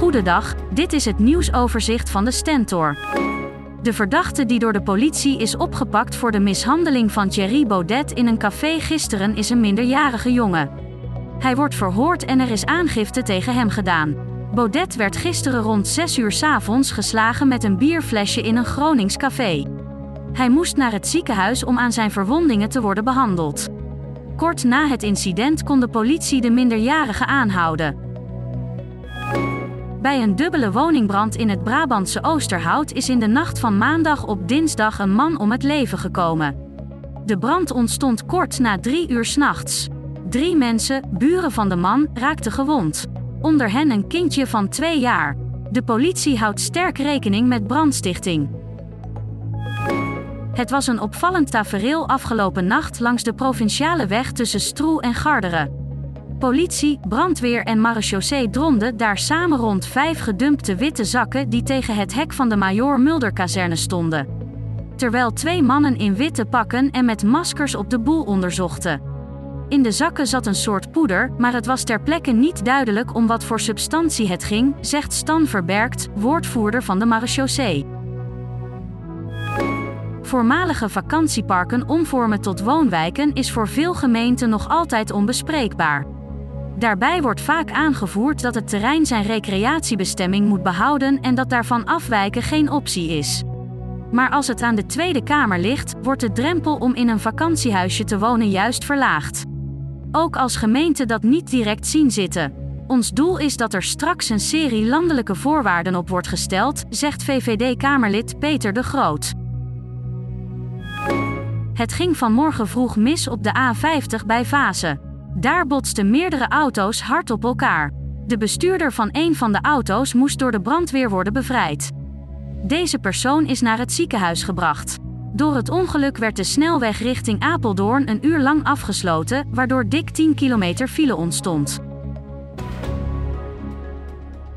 Goedendag, dit is het nieuwsoverzicht van de Stentor. De verdachte die door de politie is opgepakt voor de mishandeling van Thierry Baudet in een café gisteren is een minderjarige jongen. Hij wordt verhoord en er is aangifte tegen hem gedaan. Baudet werd gisteren rond 6 uur 's avonds geslagen met een bierflesje in een Gronings café. Hij moest naar het ziekenhuis om aan zijn verwondingen te worden behandeld. Kort na het incident kon de politie de minderjarige aanhouden. Bij een dubbele woningbrand in het Brabantse Oosterhout is in de nacht van maandag op dinsdag een man om het leven gekomen. De brand ontstond kort na drie uur s'nachts. Drie mensen, buren van de man, raakten gewond. Onder hen een kindje van twee jaar. De politie houdt sterk rekening met brandstichting. Het was een opvallend tafereel afgelopen nacht langs de provinciale weg tussen Stroe en Garderen. Politie, brandweer en marechaussee dronden daar samen rond vijf gedumpte witte zakken die tegen het hek van de Major Mulder-kazerne stonden. Terwijl twee mannen in witte pakken en met maskers op de boel onderzochten. In de zakken zat een soort poeder, maar het was ter plekke niet duidelijk om wat voor substantie het ging, zegt Stan Verbergt, woordvoerder van de marechaussee. Voormalige vakantieparken omvormen tot woonwijken is voor veel gemeenten nog altijd onbespreekbaar. Daarbij wordt vaak aangevoerd dat het terrein zijn recreatiebestemming moet behouden en dat daarvan afwijken geen optie is. Maar als het aan de Tweede Kamer ligt, wordt de drempel om in een vakantiehuisje te wonen juist verlaagd. Ook als gemeenten dat niet direct zien zitten. Ons doel is dat er straks een serie landelijke voorwaarden op wordt gesteld, zegt VVD-Kamerlid Peter de Groot. Het ging vanmorgen vroeg mis op de A50 bij Vase. Daar botsten meerdere auto's hard op elkaar. De bestuurder van een van de auto's moest door de brandweer worden bevrijd. Deze persoon is naar het ziekenhuis gebracht. Door het ongeluk werd de snelweg richting Apeldoorn een uur lang afgesloten, waardoor dik 10 kilometer file ontstond.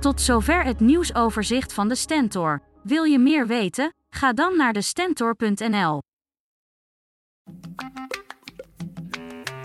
Tot zover het nieuwsoverzicht van de Stentor. Wil je meer weten? Ga dan naar de stentor.nl.